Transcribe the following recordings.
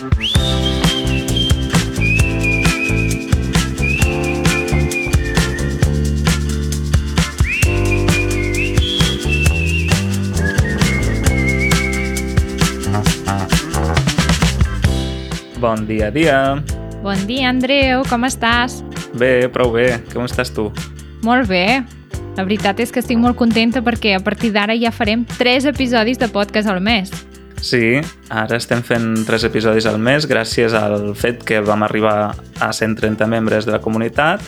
Bon dia, dia. Bon dia, Andreu, com estàs? Bé, prou bé. Com estàs tu? Molt bé. La veritat és que estic molt contenta perquè a partir d'ara ja farem 3 episodis de podcast al mes. Sí, ara estem fent 3 episodis al mes gràcies al fet que vam arribar a 130 membres de la comunitat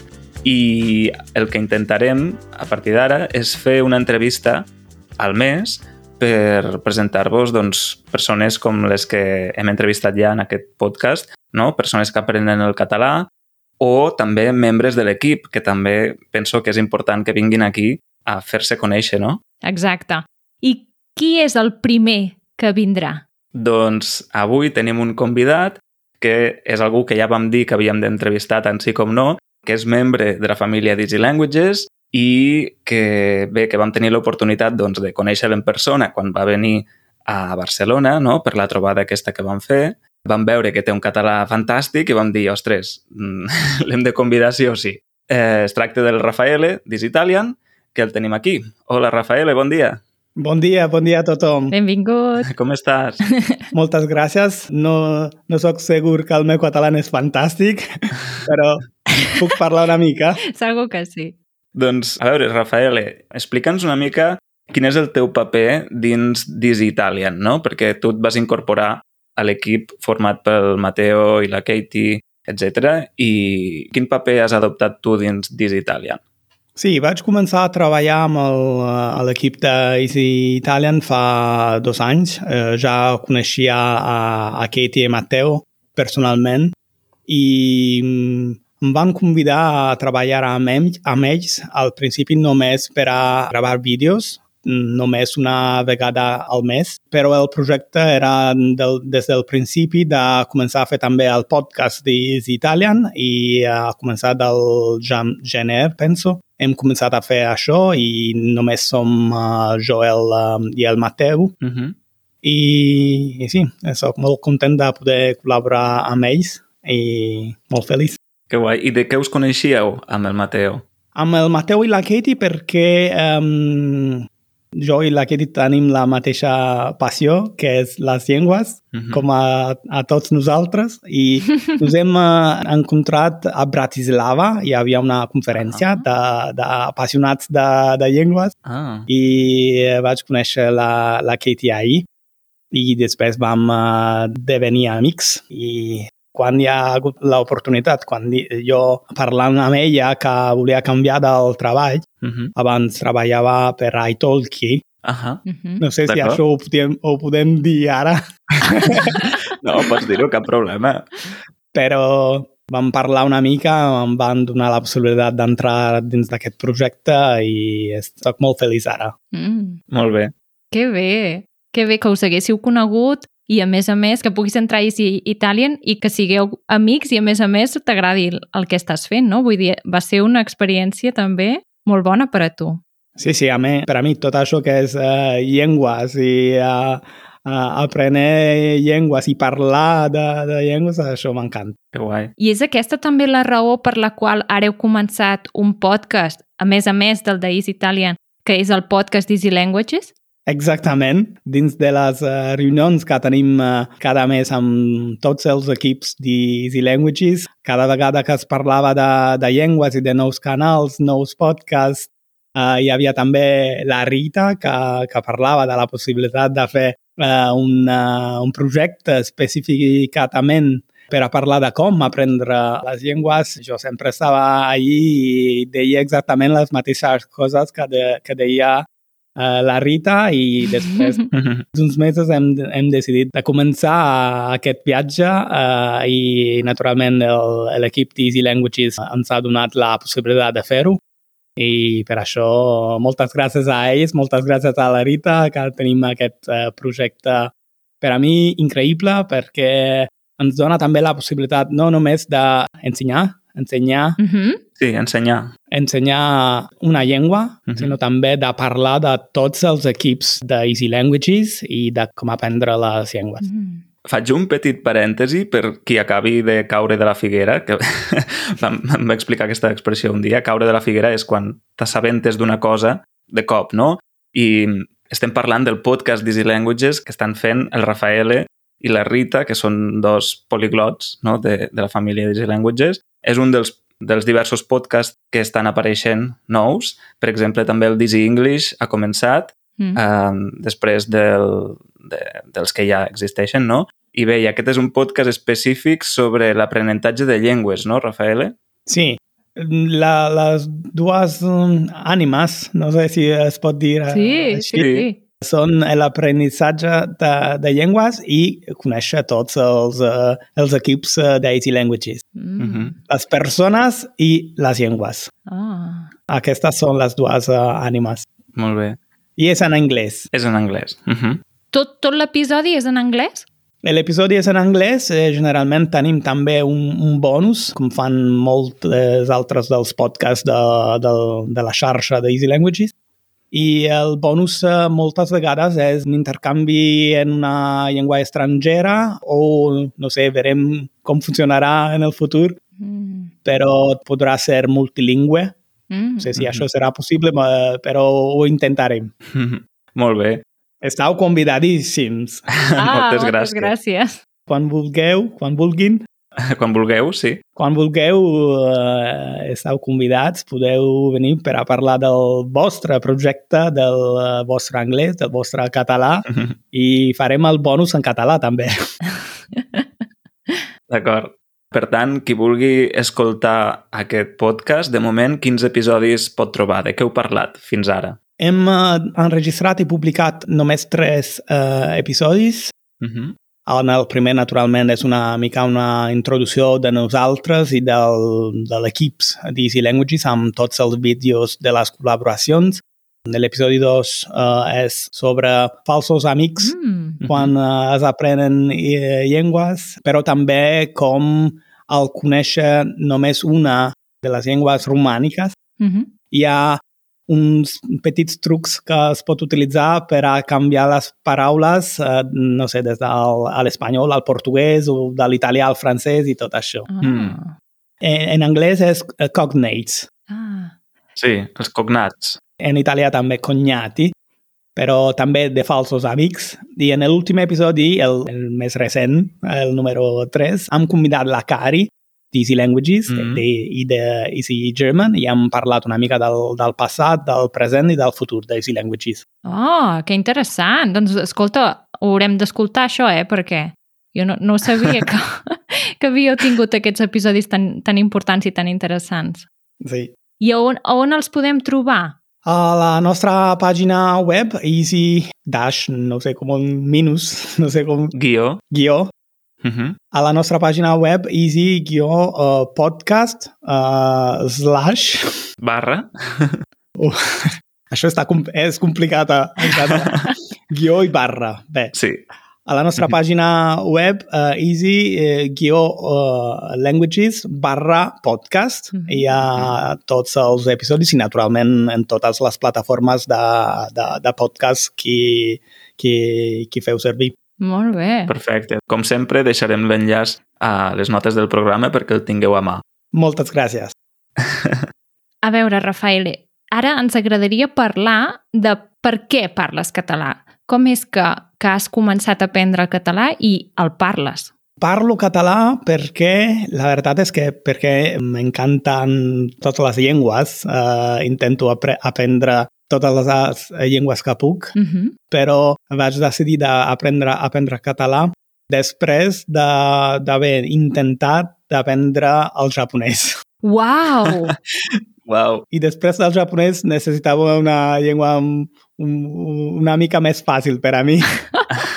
i el que intentarem a partir d'ara és fer una entrevista al mes per presentar-vos doncs, persones com les que hem entrevistat ja en aquest podcast, no? persones que aprenen el català o també membres de l'equip, que també penso que és important que vinguin aquí a fer-se conèixer, no? Exacte. I qui és el primer que vindrà? Doncs avui tenim un convidat que és algú que ja vam dir que havíem d'entrevistar tant sí com no, que és membre de la família d'Easy Languages i que bé, que vam tenir l'oportunitat doncs, de conèixer-lo en persona quan va venir a Barcelona no? per la trobada aquesta que vam fer. Vam veure que té un català fantàstic i vam dir, ostres, mm, l'hem de convidar sí o sí. Eh, es tracta del Rafaele, d'Is Italian, que el tenim aquí. Hola, Rafaele, bon dia. Bon dia, bon dia a tothom. Benvingut. Com estàs? Moltes gràcies. No, no sóc segur que el meu català és fantàstic, però puc parlar una mica. Segur que sí. Doncs, a veure, Rafaele, explica'ns una mica quin és el teu paper dins d'Easy Italian, no? Perquè tu et vas incorporar a l'equip format pel Mateo i la Katie, etc. I quin paper has adoptat tu dins d'Easy Italian? Sí, vaig començar a treballar amb a l'equip d'Easy Italian fa dos anys. Eh, ja coneixia a, a Katie i Matteo personalment i mm, em van convidar a treballar amb ells, amb ells al principi només per a gravar vídeos, només una vegada al mes, però el projecte era del, des del principi de començar a fer també el podcast d'Easy Italian i a començar del gener, penso. Hem començat a fer això i només som uh, Joel um, i el Mateu Uh -huh. i, i sí, soc molt content de poder col·laborar amb ells i molt feliç. Que guai. I de què us coneixíeu amb el Mateo? Amb el Mateu i la Katie perquè um, jo i la Katie tenim la mateixa passió, que és les llengües, Uh -huh. com a, a tots nosaltres, i ens hem uh, encontrat a Bratislava, hi havia una conferència de- d'apassionats de, de llengües, Ah, i eh, vaig conèixer la, la Katie ahir, i després vam uh, devenir amics, i quan hi ha hagut l'oportunitat, quan jo parlant amb ella que volia canviar del treball, uh -huh. abans treballava per iTalki. Uh -huh. no sé si això ho podem, ho podem dir ara, No, pots dir-ho, cap problema. però vam parlar una mica, em van donar la possibilitat d'entrar dins d'aquest projecte i estic molt feliç ara. Mm, Molt bé. que bé. Que bé que us haguéssiu conegut i, a més a més, que puguis entrar a Easy Italian i que sigueu amics i, a més a més, t'agradi el- que estàs fent, no? Vull dir, va ser una experiència també molt bona per a tu. Sí, sí, a mi, per a mi tot això que és uh, llengües i uh, uh, aprendre llengües i parlar de, de llengües, això m'encanta. Que guai. I és aquesta també la raó per la qual ara heu començat un podcast, a més a més del d'Easy Italian, que és el podcast d'Easy Languages? Exactament, dins de les uh, reunions que tenim uh, cada mes amb tots els equips d'Easy Languages, cada vegada que es parlava de, de llengües i de nous canals, nous podcasts, uh, hi havia també la Rita que, que parlava de la possibilitat de fer uh, un, uh, un projecte específicament per a parlar de com aprendre les llengües. Jo sempre estava allí i deia exactament les mateixes coses que, de, que deia uh, la Rita i després d'uns mesos hem, hem decidit de començar aquest viatge uh, i naturalment el- l'equip d'Easy Languages ens ha donat la possibilitat de fer-ho. I per això moltes gràcies a ells, moltes gràcies a la Rita que tenim aquest uh, projecte per a mi increïble perquè ens dona també la possibilitat no només d'ensenyar, ensenyar Uh -huh. Sí, ensenyar. ensenyar una llengua, Mhm. sinó també de parlar de tots els equips d'Easy Languages i de com aprendre les llengües. Mm. faig un petit parèntesi per qui acabi de caure de la figuera, que em va explicar aquesta expressió un dia. Caure de la figuera és quan t'assabentes d'una cosa de cop, no? I estem parlant del podcast d'Easy Languages que estan fent el Rafaele i la Rita, que són dos poliglots no? de, de la família d'Easy Languages. És un dels, dels diversos podcasts que estan apareixent nous. Per exemple, també el Dizzy English ha començat mm. eh, després del, de, dels que ja existeixen, no? I bé, i aquest és un podcast específic sobre l'aprenentatge de llengües, no, Rafaele? Sí, la, les dues um, ànimes, no sé si es pot dir eh, sí, així, sí, sí. Són l'aprenentatge de, de llengües i conèixer tots els, uh, els equips uh, d'Easy Languages. Mm. -hmm. Les persones i les llengües. Ah. Aquestes són les dues uh, ànimes. Molt bé. I és en anglès. És en anglès. Uh -huh. Tot, tot l'episodi és en anglès? L'episodi és en anglès, eh, generalment tenim també un, un bonus, com fan molts altres dels podcasts de, de, de la xarxa d'Easy Languages, i el bonus eh, moltes vegades és un intercanvi en una llengua estrangera o, no sé, verem com funcionarà en el futur, mm. però podrà ser multilingüe, Mm. No sé si mm -hmm. això serà possible, però ho intentarem. Molt bé. Estau convidadíssims. Ah, moltes, gràcies. moltes gràcies. Quan vulgueu, quan vulguin. Quan vulgueu, sí. Quan vulgueu, eh, esteu convidats, podeu venir per a parlar del vostre projecte, del eh, vostre anglès, del vostre català, mm -hmm. i farem el bonus en català també. D'acord. Per tant, qui vulgui escoltar aquest podcast, de moment, quins episodis pot trobar? De què heu parlat fins ara? Hem uh, enregistrat i publicat només tres uh, episodis. Uh mhm. -huh. En el primer, naturalment, és una mica una introducció de nosaltres i del, de l'equips d'Easy Languages amb tots els vídeos de les col·laboracions. L'episodi 2 uh, és sobre falsos amics mm. quan uh, es aprenen uh, llengües, però també com al conèixer només una de les llengües romàniques, mm -hmm. hi ha uns petits trucs que es pot utilitzar per a canviar les paraules, eh, no sé, des de l'espanyol al portuguès o de l'italià al francès i tot això. Ah. Mm. En, en anglès és cognates. Ah. Sí, els cognats. En italià també cognati, però també de falsos amics. I en l'últim episodi, el, el més recent, el número 3, hem convidat la Cari, d'Easy Languages mm -hmm. de, i d'Easy German i hem parlat una mica del, del passat, del present i del futur d'Easy Languages. Oh, que interessant! Doncs escolta, haurem d'escoltar això, eh? Perquè jo no, no sabia que, que havíeu tingut aquests episodis tan, tan importants i tan interessants. Sí. I on, on els podem trobar? A la nostra pàgina web, easy dash, no sé com un minus, no sé com... Guió. Guió, -huh. A la nostra pàgina web easy-podcast uh, slash... Barra. Uh, això està, és complicat a, guió i barra. Bé. Sí. A la nostra pàgina web uh, easy-languages uh, barra podcast. Mm -hmm. Hi ha tots els episodis i naturalment en totes les plataformes de, de, de podcast que, que, que feu servir. Molt bé. Perfecte. Com sempre, deixarem l'enllaç a les notes del programa perquè el tingueu a mà. Moltes gràcies. a veure, Rafael, ara ens agradaria parlar de per què parles català. Com és que, que has començat a aprendre català i el parles? Parlo català perquè, la veritat és que perquè m'encanten totes les llengües. Uh, intento apre aprendre totes les llengües que puc, uh mhm. -huh. però vaig decidir d'aprendre aprendre català després d'haver de, intentat d'aprendre el japonès. Wow! wow! I després del japonès necessitava una llengua un, una mica més fàcil per a mi.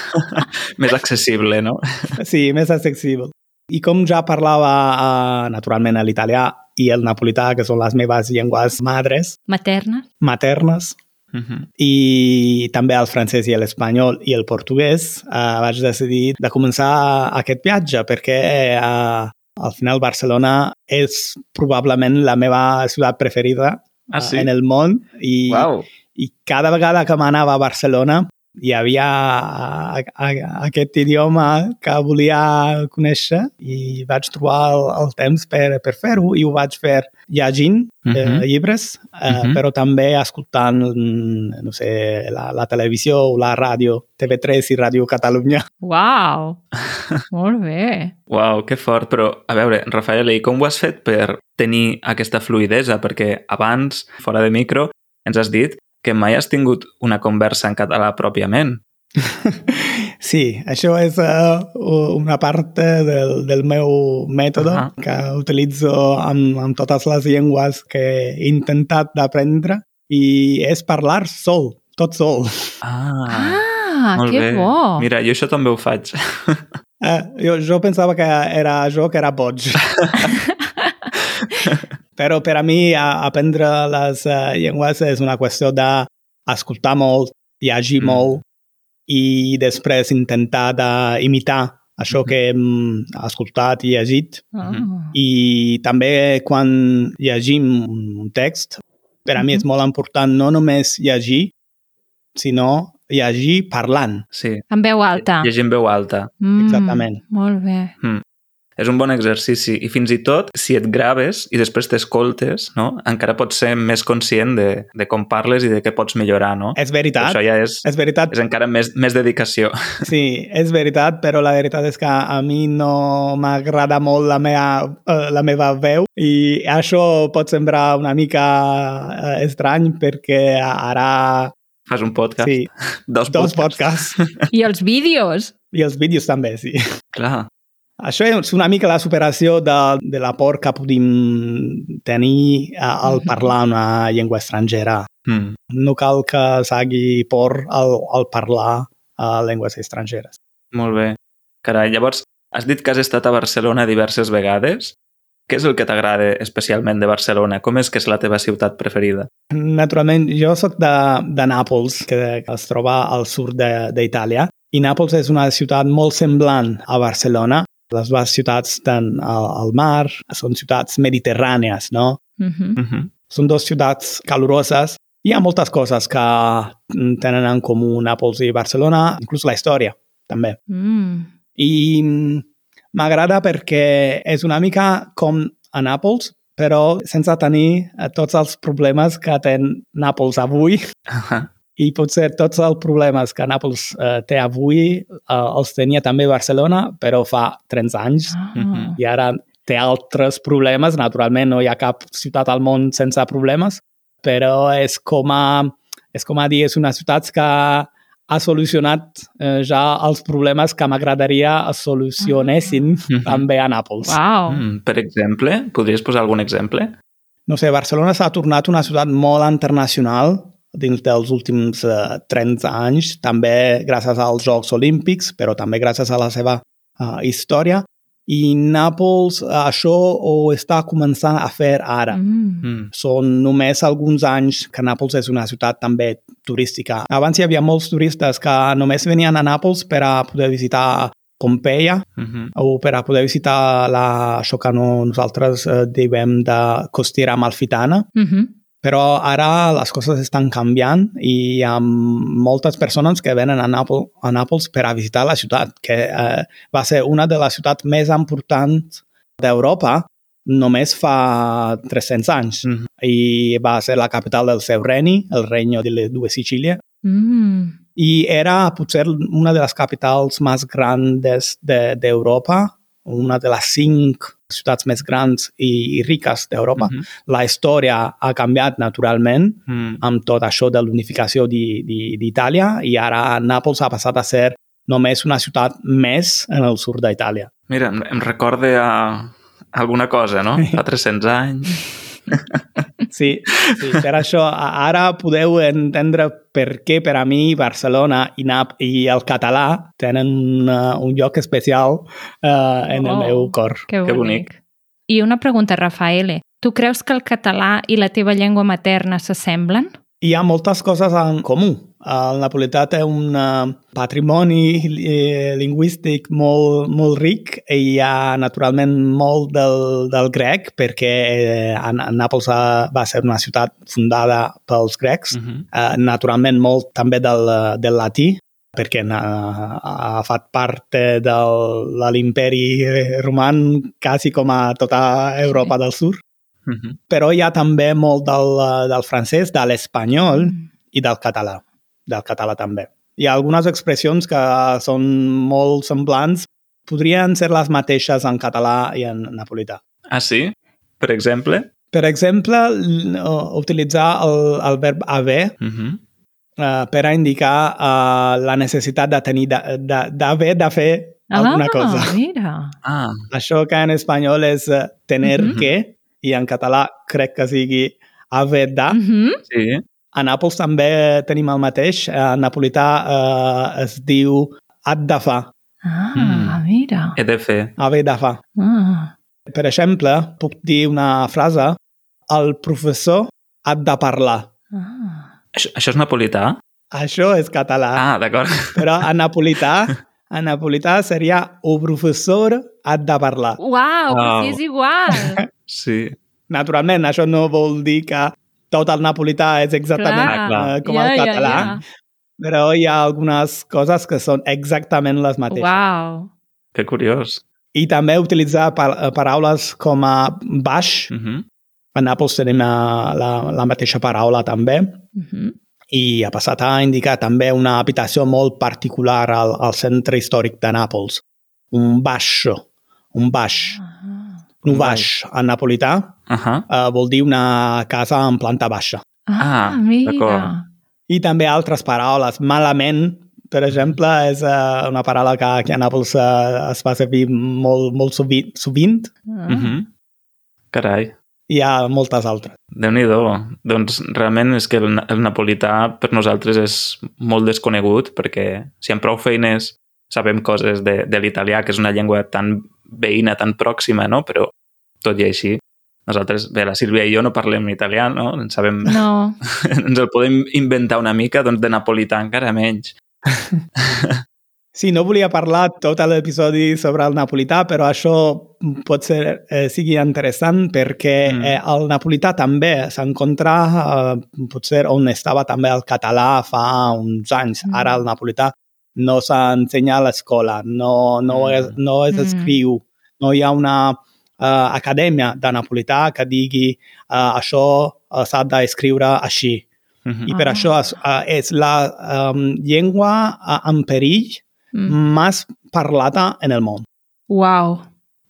més accessible, no? Sí, més accessible. I com ja parlava uh, naturalment l'italià i el napolità, que són les meves llengües madres. Maternes. Maternes. Uh -huh. I també el francès i l'espanyol i el portuguès, uh, vaig decidir de començar aquest viatge perquè uh, al final Barcelona és probablement la meva ciutat preferida ah, sí? en el món i, wow. i cada vegada que m'anava a Barcelona hi havia a, a, aquest idioma que volia conèixer i vaig trobar el, el temps per, per fer-ho i ho vaig fer llegint uh -huh. eh, llibres, eh, uh -huh. però també escoltant, no sé, la, la televisió o la ràdio, TV3 i Ràdio Catalunya. Uau! Molt bé! Uau, que fort! Però, a veure, Rafael, i com ho has fet per tenir aquesta fluidesa? Perquè abans, fora de micro, ens has dit que mai has tingut una conversa en català pròpiament. Sí, això és uh, una part del, del meu mètode uh -huh. que utilitzo amb, amb totes les llengües que he intentat d'aprendre i és parlar sol, tot sol. Ah, Ah, molt que bé. bo! Mira, jo això també ho faig. Uh, jo, jo pensava que era jo que era boig. Però per a mi a, aprendre les uh, llengües és una qüestió d'escoltar molt, llegir Mm. mm. molt i després intentar d'imitar això Mhm. que hem escoltat i llegit. Ah. I també quan llegim un text, per a mi Mhm. és molt important no només llegir, sinó llegir parlant. Sí, En veu alta. llegir en veu alta. Mm, Exactament. Molt bé. És un bon exercici i fins i tot si et graves i després t'escoltes, no? encara pots ser més conscient de, de com parles i de què pots millorar, no? És veritat, Això ja és, és veritat, és encara més, més dedicació. Sí, és veritat, però la veritat és que a mi no m'agrada molt la meva, eh, la meva veu i això pot semblar una mica eh, estrany perquè ara Fas un podcast, sí, dos, dos podcasts. podcasts I els vídeos? i els vídeos també, sí. Clar, Això és una mica la superació de, de la por que podem tenir eh, al parlar una llengua estrangera. mm. No cal que s'hagi por al, al parlar a llengües estrangeres. molt bé. Carai, llavors, has dit que has estat a Barcelona diverses vegades. Què és el que t'agrada especialment de Barcelona? Com és que és la teva ciutat preferida? Naturalment, jo sóc de, de Nàpols, que es troba al sud de- d'Itàlia, i Nàpols és una ciutat molt semblant a Barcelona. Les dues ciutats estan al, al mar, són ciutats mediterrànies, no? Uh -huh. Uh -huh. Són dues ciutats caloroses. Hi ha moltes coses que tenen en comú Nàpols i Barcelona, inclús la història, també. mm. I mm, m'agrada perquè és una mica com a Nàpols, però sense tenir eh, tots els problemes que té Nàpols avui Ahà. I potser tots els problemes que Nàpols eh, té avui eh, els tenia també Barcelona, però fa 30 anys Ah. I ara té altres problemes. Naturalment no hi ha cap ciutat al món sense problemes, però és com a, és com a dir, és una ciutat que ha solucionat eh, ja els problemes que m'agradaria es solucionessin Mhm. també a Nàpols. Uau. Mm, per exemple, podries posar algun exemple? No sé, Barcelona s'ha tornat una ciutat molt internacional dins dels últims eh, 30 anys, també gràcies als Jocs Olímpics, però també gràcies a la seva uh, història. I Nàpols eh, això ho està començant a fer ara. Mm. Mm. Són només alguns anys que Nàpols és una ciutat també turística. Abans hi havia molts turistes que només venien a Nàpols per a poder visitar Pompeia Uh -huh. o per a poder visitar la, això que no, nosaltres eh, diem de Costera Amalfitana, Uh -huh. Però ara les coses estan canviant i hi ha moltes persones que venen a, Nàpol, a Nàpols per a visitar la ciutat, que eh, va ser una de les ciutats més importants d'Europa només fa 300 anys Mhm. i va ser la capital del seu regne, el regne de les dues Sicílies, Mm. i era potser una de les capitals més grandes de- d'Europa, una de les cinc ciutats més grans i, i riques d'Europa. Mhm. La història ha canviat naturalment Mm. amb tot això de l'unificació di- di- d'Itàlia i ara Nàpols ha passat a ser només una ciutat més en el sud d'Itàlia. Mira, em, em recorda a alguna cosa, no? Fa 300 anys. Sí, sí, per això ara podeu entendre per què per a mi Barcelona i, Nap i el català tenen uh, un lloc especial uh, en el Oh. meu cor. Que bonic. Que bonic. I una pregunta, Rafaele. Tu creus que el català i la teva llengua materna s'assemblen? Hi ha moltes coses en comú. El napolità té un uh, patrimoni eh, lingüístic molt, molt ric i hi ha naturalment molt del, del grec perquè eh, Nàpols va ser una ciutat fundada pels grecs. Uh -huh. Uh, naturalment molt també del, eh, del latí perquè ha, ha fet part de, l'imperi roman quasi com a tota Europa sí. del Sud. Uh -huh. Però hi ha també molt del, del francès, de l'espanyol mm. i del català. Del català també. Hi ha algunes expressions que són molt semblants, podrien ser les mateixes en català i en napolità. Ah, sí? Per exemple? Per exemple, utilitzar el, el verb haver Uh -huh. uh, per a indicar uh, la necessitat de tenir, d'haver de, de fer alguna ah, cosa. mira. Ah, Això que en espanyol és uh, tener Mhm. que, i en català crec que sigui haver de. Mhm. sí. A Nàpols també tenim el mateix. En napolità uh, es diu had de fa, Ah, Mm. mira. He de fer. de fa. Ah. Per exemple, puc dir una frase el professor ha de parlar. Ah. Això, això és napolità? Això és català. Ah, d'acord. Però en napolità, en napolità seria el professor ha de parlar. Uau, però sí Uau. és igual. Sí. Naturalment, això no vol dir que tot el napolità és exactament Ah, clar. eh, com Ja, el ja, català, ja. però hi ha algunes coses que són exactament les mateixes. Uau. Que curiós. I també utilitzar pa paraules com a baix. Uh -huh. A Nàpols tenim la, la, la mateixa paraula també. Mhm. i ha passat a indicar també una habitació molt particular al, al centre històric de Nàpols. Un baixo, un baix. Ah. Baix en napolità Uh -huh. uh, vol dir una casa en planta baixa. Ah, Ah, mira. d'acord. I també altres paraules. Malament, per exemple, és uh, una paraula que aquí a Nàpols uh, es fa servir molt, molt sovint, sovint. Ah. Uh -huh. Carai. Hi ha moltes altres. déu nhi Doncs realment és que el, el napolità per nosaltres és molt desconegut perquè si amb prou feines sabem coses de, de l'italià, que és una llengua tan veïna, tan pròxima, no? Però tot i així, nosaltres, bé, la Sílvia i jo no parlem italià, no? En sabem, No. ens el podem inventar una mica, doncs de napolità encara menys. Sí, no volia parlar tot l'episodi sobre el napolità, però això pot ser eh, sigui interessant perquè Mm. eh, el napolità també s'encontra eh, potser on estava també el català fa uns anys. Mm. Ara el napolità no s'ensenya a l'escola, no, no, Mm. es, no es Mm. escriu, no hi ha una uh, acadèmia de napolità que digui uh, això uh, s'ha d'escriure així. Uh -huh. I per Ah. això és, uh, és la um, llengua uh, en perill Mm. més parlada en el món. Uau.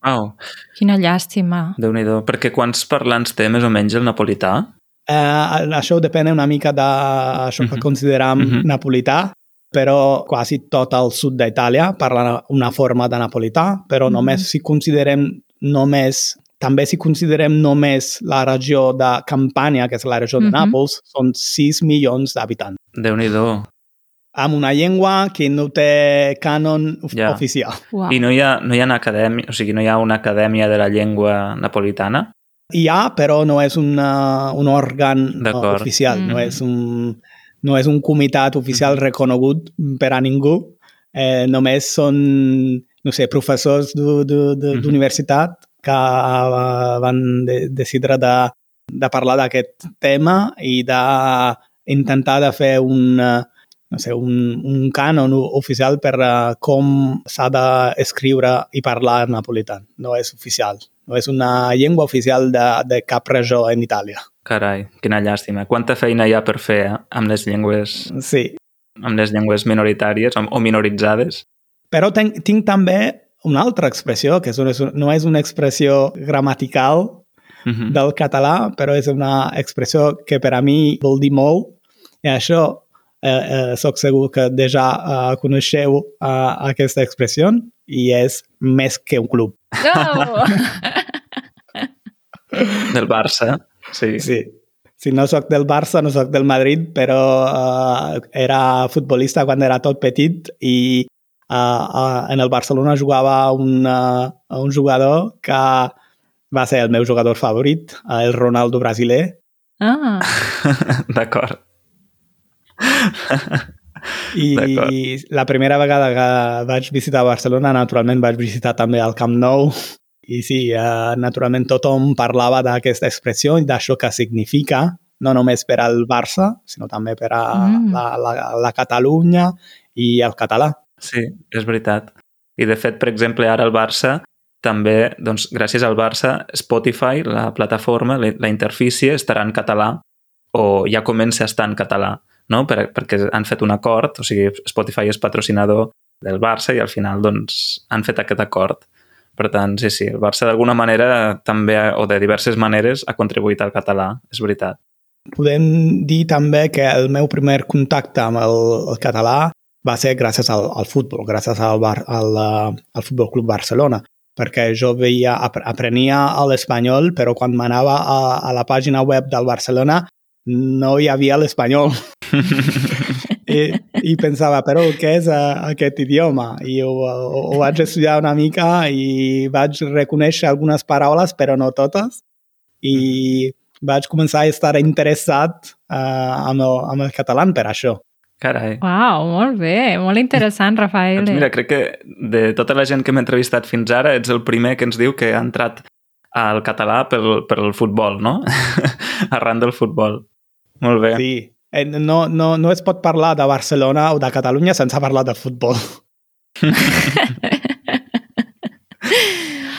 Wow, Quina llàstima. déu nhi Perquè quants parlants té més o menys el napolità? Uh, això depèn una mica d'això que Mhm. considerem Mhm. napolità, però quasi tot el sud d'Itàlia parla una forma de napolità, però Mhm. només si considerem només també si considerem només la regió de Campània, que és la regió de Mhm. Nàpols, són 6 milions d'habitants. déu nhi Amb una llengua que no té cànon Ja. oficial. Uau. I no hi ha, no hi ha una acadèmia, o sigui, no hi ha una acadèmia de la llengua napolitana? Hi ha, però no és una, un òrgan uh, D'acord. oficial, Mm. no, és un, no és un comitat oficial reconegut per a ningú. Eh, només són, no sé, professors d'u- d'u- d'u- d'universitat que uh, van de, decidir de, de parlar d'aquest tema i d'intentar de fer un, uh, no sé, un, un cànon oficial per uh, com s'ha d'escriure i parlar en napolità. No és oficial. No és una llengua oficial de, de cap regió en Itàlia. Carai, quina llàstima. Quanta feina hi ha per fer eh? amb les llengües Sí. amb les llengües minoritàries o o minoritzades? Però tenc, tinc també una altra expressió, que és una, no és una expressió gramatical Uh -huh. del català, però és una expressió que per a mi vol dir molt. I això eh, eh, soc segur que ja eh, coneixeu eh, aquesta expressió i és més que un club. No! Del Barça, sí. Sí. Si no sóc del Barça, no sóc del Madrid, però uh, era futbolista quan era tot petit i uh, uh, en el Barcelona jugava un, uh, un jugador que va ser el meu jugador favorit, uh, el Ronaldo brasiler, Ah, D'acord. i la primera vegada que vaig visitar Barcelona, naturalment vaig visitar també el Camp Nou, i sí, uh, naturalment tothom parlava d'aquesta expressió i d'això que significa, no només per al Barça, sinó també per a Mm. la, la, la Catalunya i el català. Sí, és veritat. I de fet, per exemple, ara el Barça també, doncs, gràcies al Barça, Spotify, la plataforma, la interfície, estarà en català o ja comença a estar en català, no? Per, perquè han fet un acord, o sigui, Spotify és patrocinador del Barça i al final doncs, han fet aquest acord. Per tant, sí, sí, el Barça d'alguna manera també, o de diverses maneres, ha contribuït al català, és veritat. Podem dir també que el meu primer contacte amb el, el català va ser gràcies al, al futbol, gràcies al, bar, al, al Futbol Club Barcelona, perquè jo veia, aprenia l'espanyol, però quan m'anava a, a la pàgina web del Barcelona no hi havia l'espanyol. I, I pensava, però què és uh, aquest idioma? I ho, ho, ho vaig estudiar una mica i vaig reconèixer algunes paraules, però no totes. I vaig començar a estar interessat uh, amb, el, amb el català per això. Carai. Uau, molt bé, molt interessant, Rafael. Doncs mira, crec que de tota la gent que hem entrevistat fins ara ets el primer que ens diu que ha entrat al català pel, pel futbol, no? Arran del futbol. Molt bé. Sí, eh, no, no, no es pot parlar de Barcelona o de Catalunya sense parlar de futbol.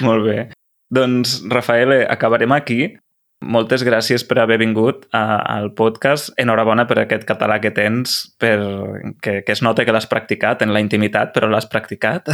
Molt bé. Doncs, Rafael, acabarem aquí. Moltes gràcies per haver vingut a, al podcast. Enhorabona per aquest català que tens, per que, que es nota que l'has practicat en la intimitat, però l'has practicat.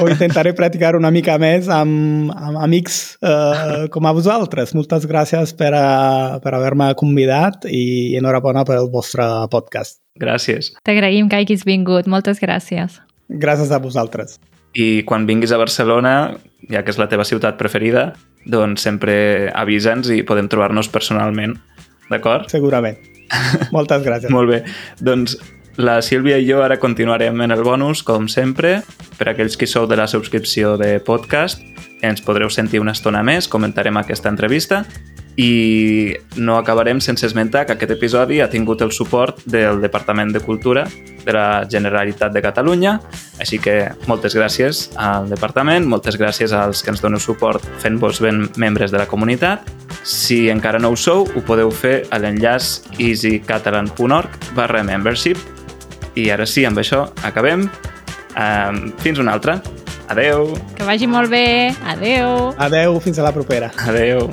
Ho intentaré practicar una mica més amb, amb amics eh, com a vosaltres. Moltes gràcies per, a, per haver-me convidat i enhorabona pel vostre podcast. Gràcies. T'agraïm que hagis vingut. Moltes gràcies. Gràcies a vosaltres. I quan vinguis a Barcelona, ja que és la teva ciutat preferida, doncs sempre avisa'ns i podem trobar-nos personalment. D'acord? Segurament. Moltes gràcies. Molt bé. Doncs la Sílvia i jo ara continuarem en el bonus, com sempre. Per aquells que sou de la subscripció de podcast, ens podreu sentir una estona més, comentarem aquesta entrevista i no acabarem sense esmentar que aquest episodi ha tingut el suport del Departament de Cultura de la Generalitat de Catalunya, així que moltes gràcies al departament, moltes gràcies als que ens doneu suport fent-vos ben membres de la comunitat. Si encara no ho sou, ho podeu fer a l'enllaç easycatalan.org barra membership. I ara sí, amb això acabem. Um, fins una altra. Adeu. Que vagi molt bé. Adeu. Adeu, fins a la propera. Adeu.